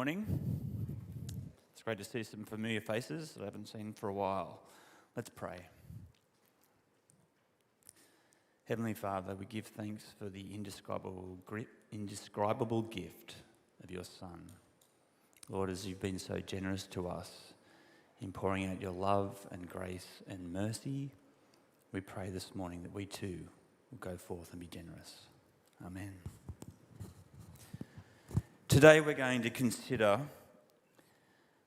Morning. It's great to see some familiar faces that I haven't seen for a while. Let's pray. Heavenly Father, we give thanks for the indescribable, indescribable gift of your Son. Lord, as you've been so generous to us in pouring out your love and grace and mercy, we pray this morning that we too will go forth and be generous. Amen. Today we're going to consider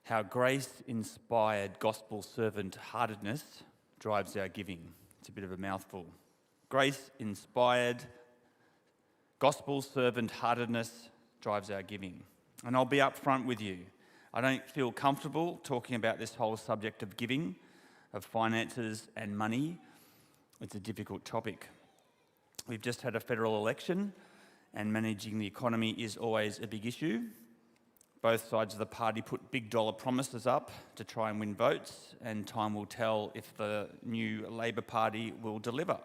how grace inspired gospel servant heartedness drives our giving. It's a bit of a mouthful. Grace inspired gospel servant heartedness drives our giving. And I'll be upfront with you. I don't feel comfortable talking about this whole subject of giving, of finances and money. It's a difficult topic. We've just had a federal election and managing the economy is always a big issue. Both sides of the party put big dollar promises up to try and win votes, and time will tell if the new Labor Party will deliver.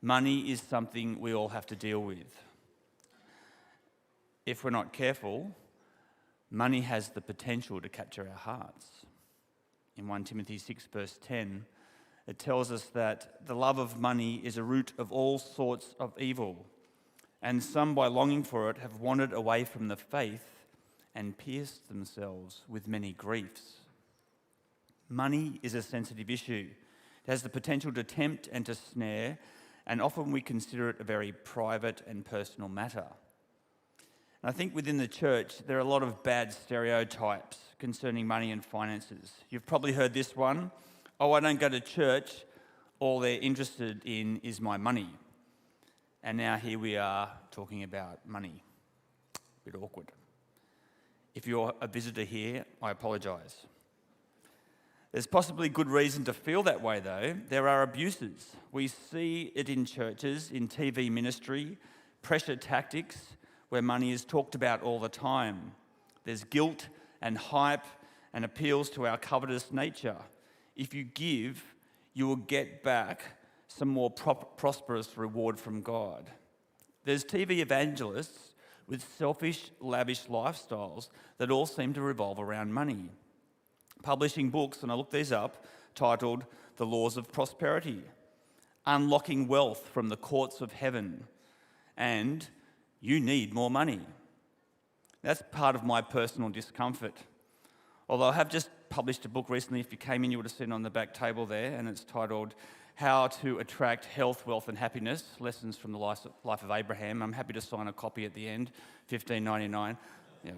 Money is something we all have to deal with. If we're not careful, money has the potential to capture our hearts. In 1 Timothy 6, verse 10, it tells us that the love of money is a root of all sorts of evil and some, by longing for it, have wandered away from the faith and pierced themselves with many griefs. Money is a sensitive issue. It has the potential to tempt and to snare, and often we consider it a very private and personal matter. And I think within the church, there are a lot of bad stereotypes concerning money and finances. You've probably heard this one oh, I don't go to church, all they're interested in is my money. And now here we are talking about money. A bit awkward. If you're a visitor here, I apologise. There's possibly good reason to feel that way, though. There are abuses. We see it in churches, in TV ministry, pressure tactics, where money is talked about all the time. There's guilt and hype and appeals to our covetous nature. If you give, you will get back some more prosperous reward from God. There's TV evangelists with selfish, lavish lifestyles that all seem to revolve around money. Publishing books, and I looked these up, titled The Laws of Prosperity, Unlocking Wealth from the Courts of Heaven, and You Need More Money. That's part of my personal discomfort. Although I have just published a book recently, if you came in, you would have seen on the back table there, and it's titled how to Attract Health, Wealth and Happiness, Lessons from the Life of Abraham. I'm happy to sign a copy at the end, $15.99. Yeah,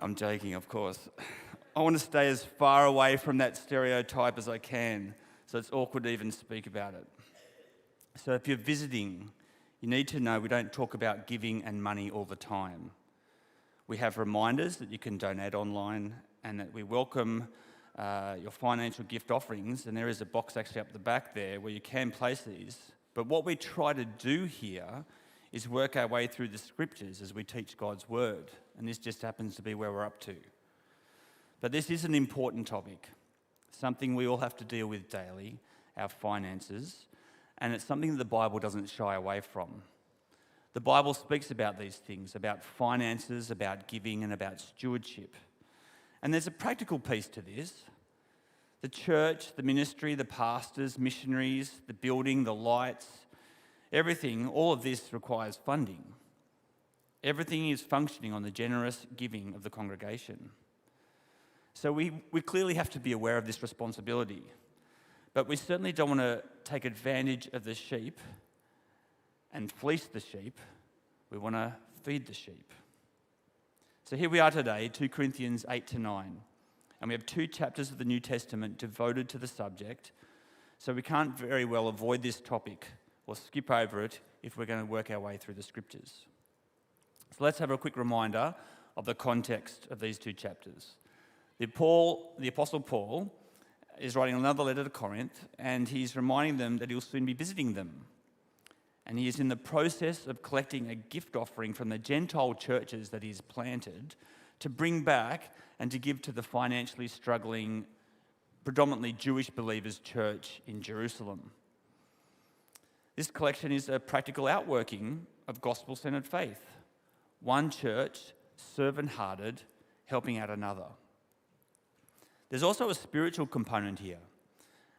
I'm joking, of course. I want to stay as far away from that stereotype as I can, so it's awkward to even speak about it. So if you're visiting, you need to know we don't talk about giving and money all the time. We have reminders that you can donate online and that we welcome uh, your financial gift offerings, and there is a box actually up the back there where you can place these. But what we try to do here is work our way through the scriptures as we teach God's word, and this just happens to be where we're up to. But this is an important topic, something we all have to deal with daily our finances, and it's something the Bible doesn't shy away from. The Bible speaks about these things about finances, about giving, and about stewardship. And there's a practical piece to this. The church, the ministry, the pastors, missionaries, the building, the lights, everything, all of this requires funding. Everything is functioning on the generous giving of the congregation. So we, we clearly have to be aware of this responsibility. But we certainly don't want to take advantage of the sheep and fleece the sheep. We want to feed the sheep. So here we are today, 2 Corinthians 8 to 9. And we have two chapters of the New Testament devoted to the subject. So we can't very well avoid this topic or skip over it if we're going to work our way through the scriptures. So let's have a quick reminder of the context of these two chapters. The, Paul, the Apostle Paul is writing another letter to Corinth, and he's reminding them that he'll soon be visiting them and he is in the process of collecting a gift offering from the Gentile churches that he's planted to bring back and to give to the financially struggling, predominantly Jewish believers' church in Jerusalem. This collection is a practical outworking of gospel centered faith. one church, servant hearted, helping out another. There's also a spiritual component here.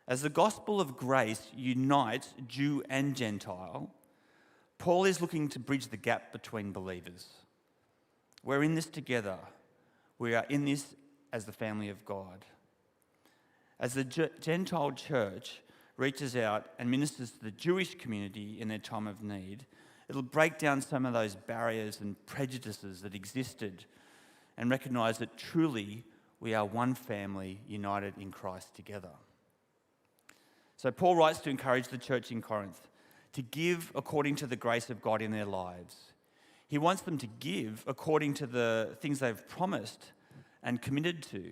As the gospel of grace unites Jew and Gentile, Paul is looking to bridge the gap between believers. We're in this together. We are in this as the family of God. As the Gentile church reaches out and ministers to the Jewish community in their time of need, it'll break down some of those barriers and prejudices that existed and recognize that truly we are one family united in Christ together. So, Paul writes to encourage the church in Corinth to give according to the grace of God in their lives. He wants them to give according to the things they've promised and committed to.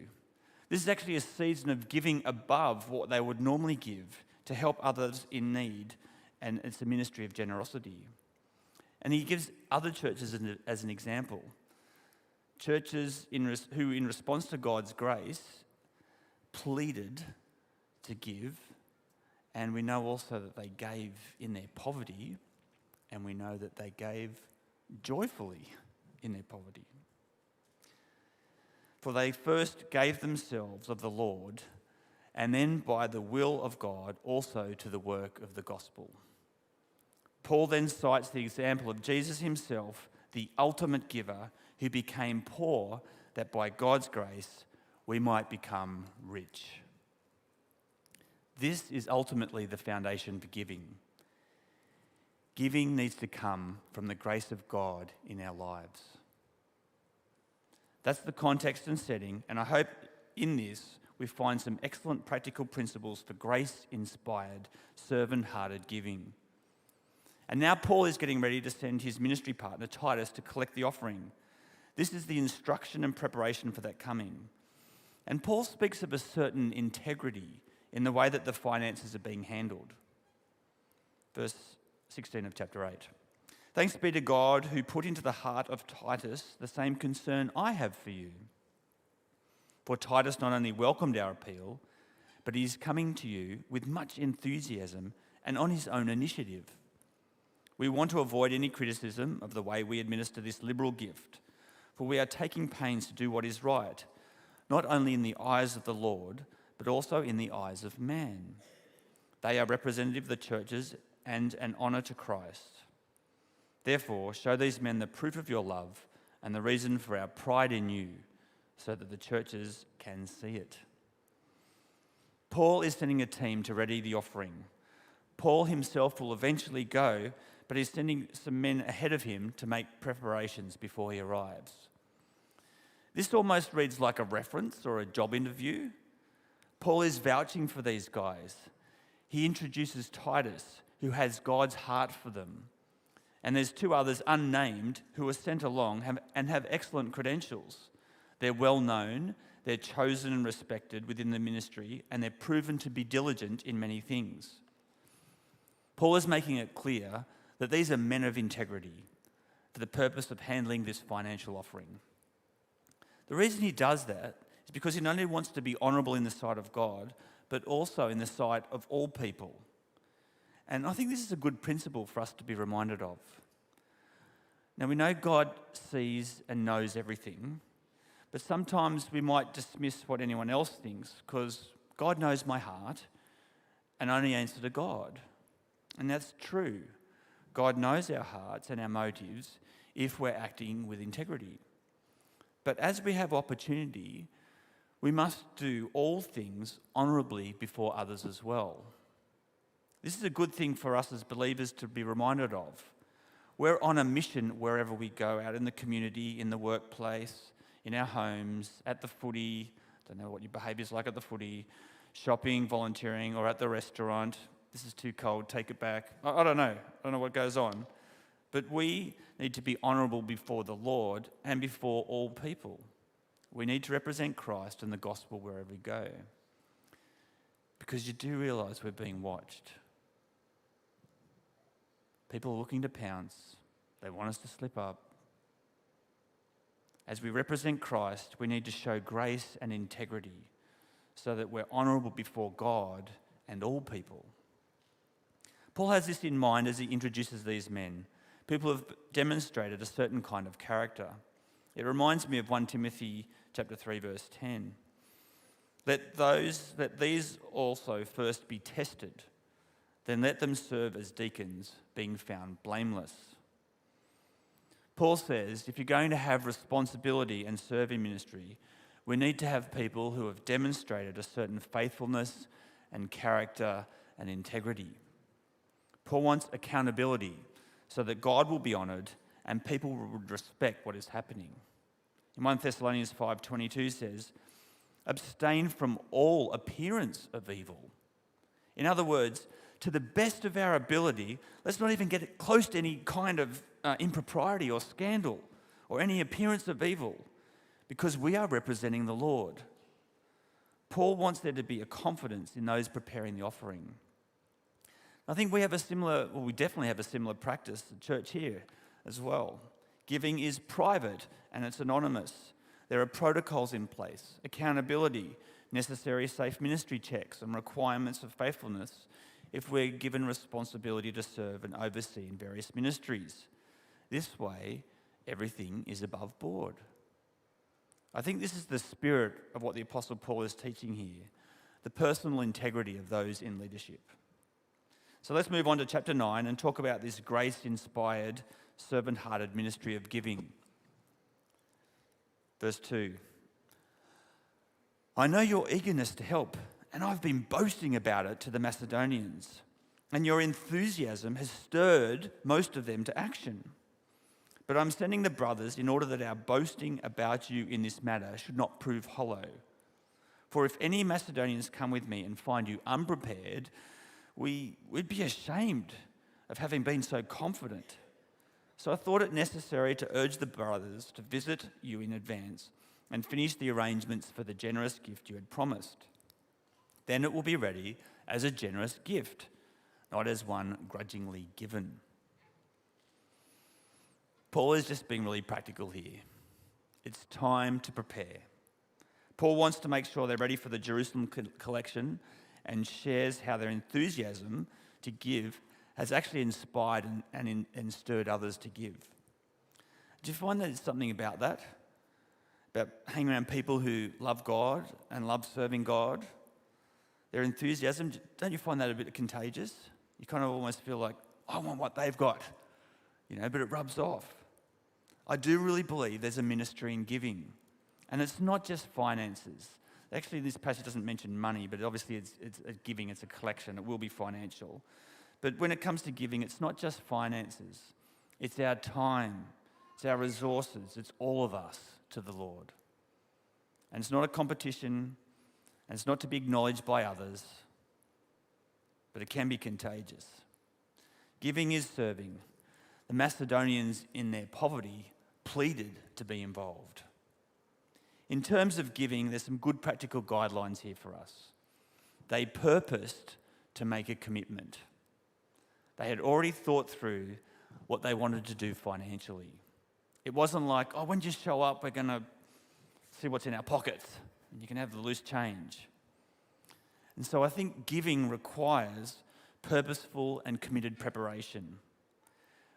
This is actually a season of giving above what they would normally give to help others in need, and it's a ministry of generosity. And he gives other churches as an example. Churches in who, in response to God's grace, pleaded to give and we know also that they gave in their poverty, and we know that they gave joyfully in their poverty. For they first gave themselves of the Lord, and then by the will of God also to the work of the gospel. Paul then cites the example of Jesus himself, the ultimate giver, who became poor that by God's grace we might become rich. This is ultimately the foundation for giving. Giving needs to come from the grace of God in our lives. That's the context and setting, and I hope in this we find some excellent practical principles for grace inspired, servant hearted giving. And now Paul is getting ready to send his ministry partner, Titus, to collect the offering. This is the instruction and preparation for that coming. And Paul speaks of a certain integrity in the way that the finances are being handled. Verse 16 of chapter 8. Thanks be to God who put into the heart of Titus the same concern I have for you. For Titus not only welcomed our appeal, but he is coming to you with much enthusiasm and on his own initiative. We want to avoid any criticism of the way we administer this liberal gift, for we are taking pains to do what is right, not only in the eyes of the Lord, but also in the eyes of man. They are representative of the churches and an honour to Christ. Therefore, show these men the proof of your love and the reason for our pride in you, so that the churches can see it. Paul is sending a team to ready the offering. Paul himself will eventually go, but he's sending some men ahead of him to make preparations before he arrives. This almost reads like a reference or a job interview, Paul is vouching for these guys. He introduces Titus, who has God's heart for them. And there's two others unnamed who are sent along and have excellent credentials. They're well known, they're chosen and respected within the ministry, and they're proven to be diligent in many things. Paul is making it clear that these are men of integrity for the purpose of handling this financial offering. The reason he does that because he not only wants to be honourable in the sight of God, but also in the sight of all people. And I think this is a good principle for us to be reminded of. Now, we know God sees and knows everything, but sometimes we might dismiss what anyone else thinks because God knows my heart and only answer to God. And that's true. God knows our hearts and our motives if we're acting with integrity. But as we have opportunity, we must do all things honourably before others as well. This is a good thing for us as believers to be reminded of. We're on a mission wherever we go, out in the community, in the workplace, in our homes, at the footy. Don't know what your behaviour is like at the footy, shopping, volunteering, or at the restaurant. This is too cold, take it back. I, I don't know. I don't know what goes on. But we need to be honourable before the Lord and before all people. We need to represent Christ and the gospel wherever we go. Because you do realize we're being watched. People are looking to pounce, they want us to slip up. As we represent Christ, we need to show grace and integrity so that we're honourable before God and all people. Paul has this in mind as he introduces these men, People have demonstrated a certain kind of character. It reminds me of 1 Timothy chapter 3 verse 10. Let those that these also first be tested, then let them serve as deacons, being found blameless. Paul says if you're going to have responsibility and serve in ministry, we need to have people who have demonstrated a certain faithfulness and character and integrity. Paul wants accountability so that God will be honoured and people will respect what is happening. In 1 Thessalonians 5:22 says, "Abstain from all appearance of evil." In other words, to the best of our ability, let's not even get close to any kind of uh, impropriety or scandal or any appearance of evil because we are representing the Lord. Paul wants there to be a confidence in those preparing the offering. I think we have a similar, well, we definitely have a similar practice at church here as well. Giving is private and it's anonymous. There are protocols in place, accountability, necessary safe ministry checks, and requirements of faithfulness if we're given responsibility to serve and oversee in various ministries. This way, everything is above board. I think this is the spirit of what the Apostle Paul is teaching here the personal integrity of those in leadership. So let's move on to chapter 9 and talk about this grace inspired, servant hearted ministry of giving. Verse 2 I know your eagerness to help, and I've been boasting about it to the Macedonians, and your enthusiasm has stirred most of them to action. But I'm sending the brothers in order that our boasting about you in this matter should not prove hollow. For if any Macedonians come with me and find you unprepared, we would be ashamed of having been so confident. So I thought it necessary to urge the brothers to visit you in advance and finish the arrangements for the generous gift you had promised. Then it will be ready as a generous gift, not as one grudgingly given. Paul is just being really practical here. It's time to prepare. Paul wants to make sure they're ready for the Jerusalem collection and shares how their enthusiasm to give has actually inspired and, and, and stirred others to give. Do you find that there's something about that? About hanging around people who love God and love serving God? Their enthusiasm, don't you find that a bit contagious? You kind of almost feel like, I want what they've got, you know, but it rubs off. I do really believe there's a ministry in giving. And it's not just finances. Actually, this passage doesn't mention money, but obviously it's, it's a giving, it's a collection, it will be financial. But when it comes to giving, it's not just finances, it's our time, it's our resources, it's all of us to the Lord. And it's not a competition, and it's not to be acknowledged by others, but it can be contagious. Giving is serving. The Macedonians, in their poverty, pleaded to be involved. In terms of giving, there's some good practical guidelines here for us. They purposed to make a commitment. They had already thought through what they wanted to do financially. It wasn't like, oh, when you show up, we're going to see what's in our pockets and you can have the loose change. And so I think giving requires purposeful and committed preparation.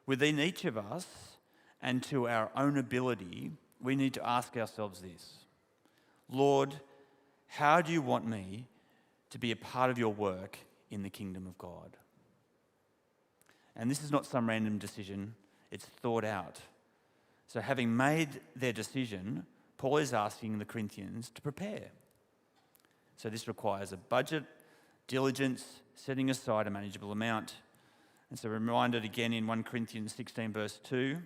Within each of us, and to our own ability, we need to ask ourselves this Lord, how do you want me to be a part of your work in the kingdom of God? And this is not some random decision, it's thought out. So, having made their decision, Paul is asking the Corinthians to prepare. So, this requires a budget, diligence, setting aside a manageable amount. And so, reminded again in 1 Corinthians 16, verse 2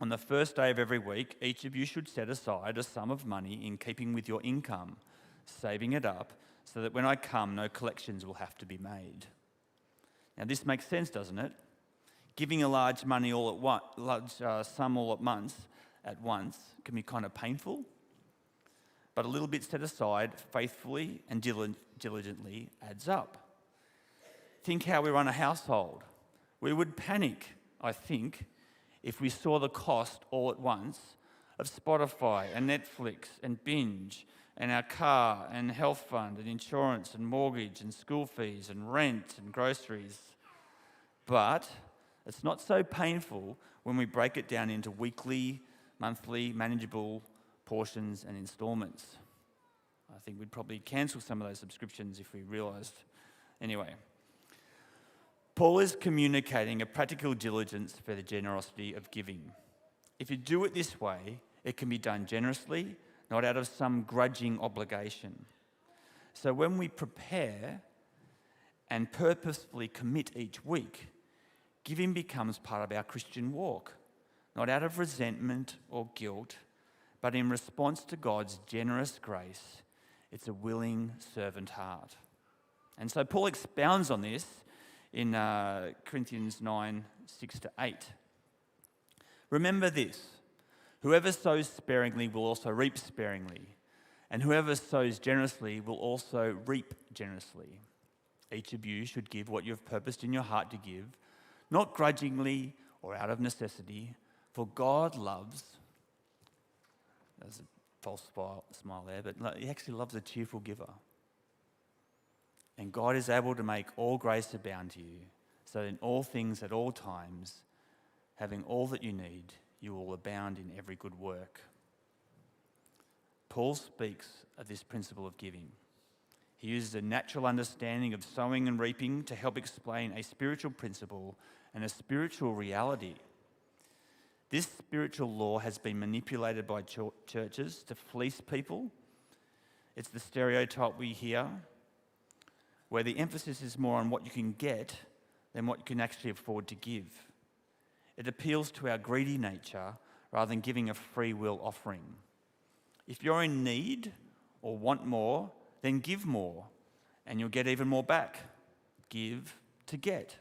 on the first day of every week, each of you should set aside a sum of money in keeping with your income, saving it up so that when I come, no collections will have to be made. Now, this makes sense, doesn't it? Giving a large money all at once, large uh, sum all at once, at once can be kind of painful, but a little bit set aside faithfully and diligently adds up. Think how we run a household. We would panic, I think, if we saw the cost all at once of Spotify and Netflix and binge and our car and health fund and insurance and mortgage and school fees and rent and groceries. But It's not so painful when we break it down into weekly, monthly, manageable portions and installments. I think we'd probably cancel some of those subscriptions if we realised. Anyway, Paul is communicating a practical diligence for the generosity of giving. If you do it this way, it can be done generously, not out of some grudging obligation. So when we prepare and purposefully commit each week, giving becomes part of our Christian walk, not out of resentment or guilt, but in response to God's generous grace. It's a willing servant heart. And so Paul expounds on this in uh, Corinthians 9 6 to 8. Remember this whoever sows sparingly will also reap sparingly, and whoever sows generously will also reap generously. Each of you should give what you have purposed in your heart to give, not grudgingly or out of necessity, for God loves. There's a false smile there, but He actually loves a cheerful giver. And God is able to make all grace abound to you, so in all things at all times, having all that you need, you will abound in every good work. Paul speaks of this principle of giving. He uses a natural understanding of sowing and reaping to help explain a spiritual principle and a spiritual reality. This spiritual law has been manipulated by ch- churches to fleece people. It's the stereotype we hear, where the emphasis is more on what you can get than what you can actually afford to give. It appeals to our greedy nature rather than giving a free will offering. If you're in need or want more, then give more, and you'll get even more back. Give to get.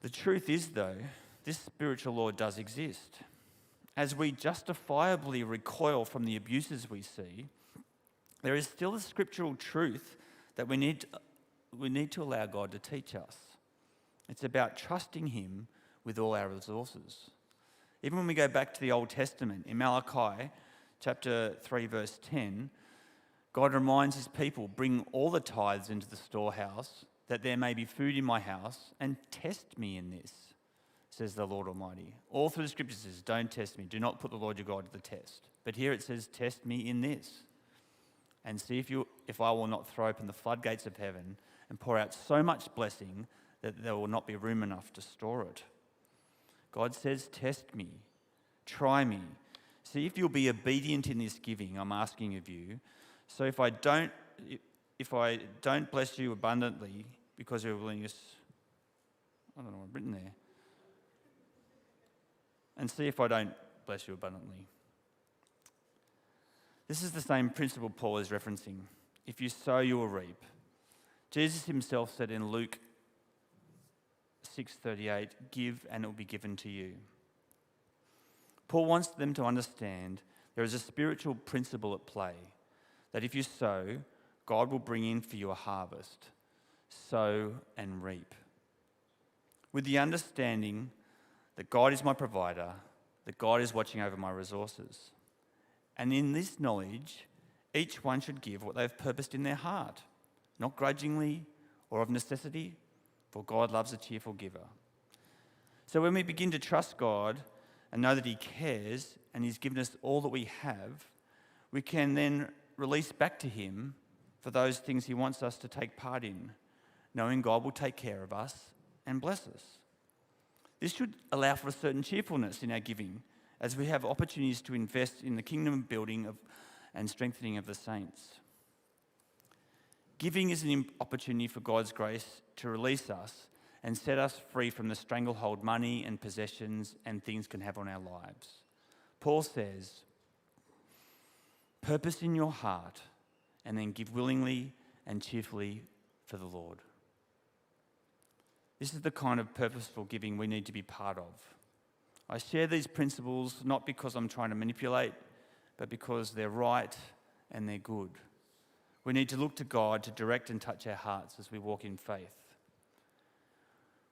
The truth is, though, this spiritual law does exist. As we justifiably recoil from the abuses we see, there is still a scriptural truth that we need, we need to allow God to teach us. It's about trusting Him with all our resources. Even when we go back to the Old Testament, in Malachi chapter 3, verse 10, God reminds His people bring all the tithes into the storehouse, that there may be food in my house, and test me in this, says the Lord Almighty. All through the scriptures says, Don't test me. Do not put the Lord your God to the test. But here it says, Test me in this, and see if, you, if I will not throw open the floodgates of heaven and pour out so much blessing that there will not be room enough to store it. God says, Test me, try me, see if you'll be obedient in this giving I'm asking of you. So if I don't, if I don't bless you abundantly because of your willingness, I don't know what I've written there, and see if I don't bless you abundantly. This is the same principle Paul is referencing. If you sow, you will reap. Jesus himself said in Luke 6:38, "Give and it will be given to you." Paul wants them to understand there is a spiritual principle at play that if you sow, God will bring in for you a harvest. Sow and reap. With the understanding that God is my provider, that God is watching over my resources. And in this knowledge, each one should give what they've purposed in their heart, not grudgingly or of necessity, for God loves a cheerful giver. So when we begin to trust God and know that He cares and He's given us all that we have, we can then release back to Him for those things He wants us to take part in, knowing God will take care of us and bless us. This should allow for a certain cheerfulness in our giving as we have opportunities to invest in the kingdom building of, and strengthening of the saints. Giving is an opportunity for God's grace to release us and set us free from the stranglehold money and possessions and things can have on our lives. Paul says, Purpose in your heart and then give willingly and cheerfully for the Lord. This is the kind of purposeful giving we need to be part of. I share these principles not because I'm trying to manipulate, but because they're right and they're good. We need to look to God to direct and touch our hearts as we walk in faith.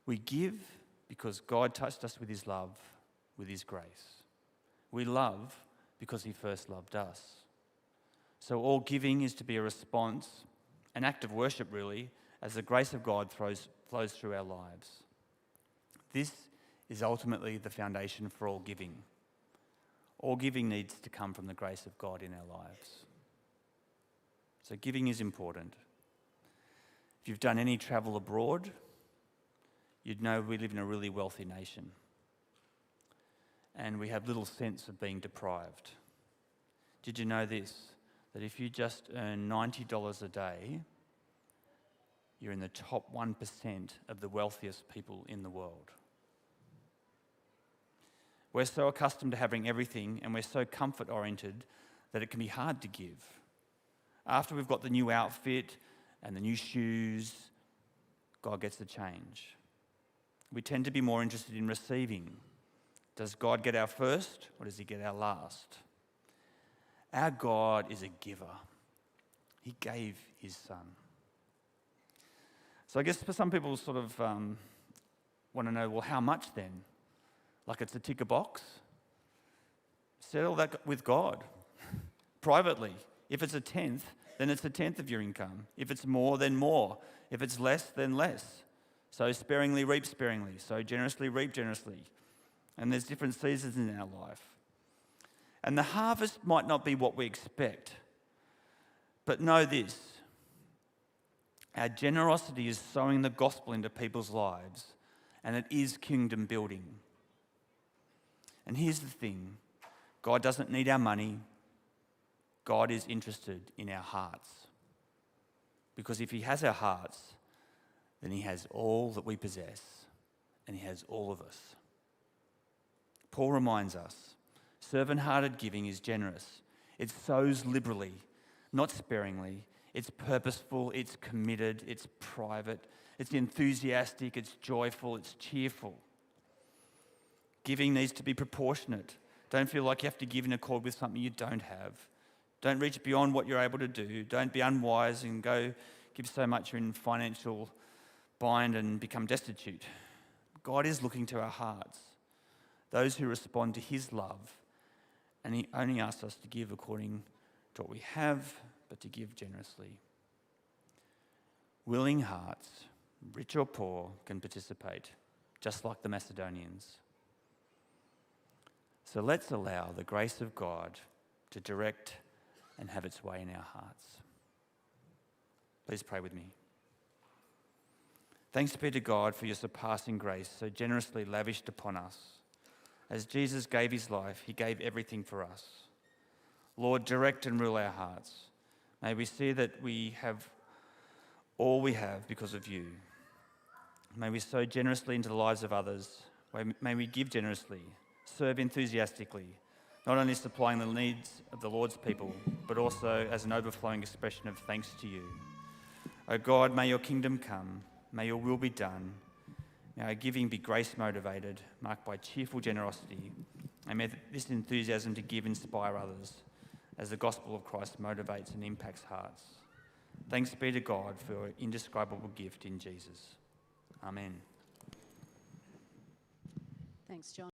We give because God touched us with His love, with His grace. We love because He first loved us. So, all giving is to be a response, an act of worship, really, as the grace of God throws, flows through our lives. This is ultimately the foundation for all giving. All giving needs to come from the grace of God in our lives. So, giving is important. If you've done any travel abroad, you'd know we live in a really wealthy nation. And we have little sense of being deprived. Did you know this? That if you just earn $90 a day, you're in the top 1% of the wealthiest people in the world. We're so accustomed to having everything and we're so comfort oriented that it can be hard to give. After we've got the new outfit and the new shoes, God gets the change. We tend to be more interested in receiving. Does God get our first or does He get our last? Our God is a giver, He gave His Son. So I guess for some people, sort of um, want to know well, how much then? Like it's a ticker box? Settle that with God privately. If it's a tenth, then it's a tenth of your income. If it's more, then more. If it's less, then less. So sparingly, reap sparingly. So generously, reap generously. And there's different seasons in our life. And the harvest might not be what we expect. But know this our generosity is sowing the gospel into people's lives, and it is kingdom building. And here's the thing God doesn't need our money, God is interested in our hearts. Because if He has our hearts, then He has all that we possess, and He has all of us. Paul reminds us servant hearted giving is generous, it sows liberally, not sparingly. It's purposeful, it's committed, it's private, it's enthusiastic, it's joyful, it's cheerful. Giving needs to be proportionate. Don't feel like you have to give in accord with something you don't have. Don't reach beyond what you're able to do. Don't be unwise and go give so much in financial bind and become destitute. God is looking to our hearts, those who respond to His love, and He only asks us to give according to what we have, but to give generously. Willing hearts, rich or poor, can participate, just like the Macedonians. So let's allow the grace of God to direct and have its way in our hearts. Please pray with me. Thanks be to God for your surpassing grace, so generously lavished upon us. As Jesus gave his life, he gave everything for us. Lord, direct and rule our hearts. May we see that we have all we have because of you. May we sow generously into the lives of others. May we give generously, serve enthusiastically, not only supplying the needs of the Lord's people, but also as an overflowing expression of thanks to you. O God, may your kingdom come, may your will be done. May our giving be grace motivated, marked by cheerful generosity, and may this enthusiasm to give inspire others as the gospel of Christ motivates and impacts hearts. Thanks be to God for your indescribable gift in Jesus. Amen. Thanks, John.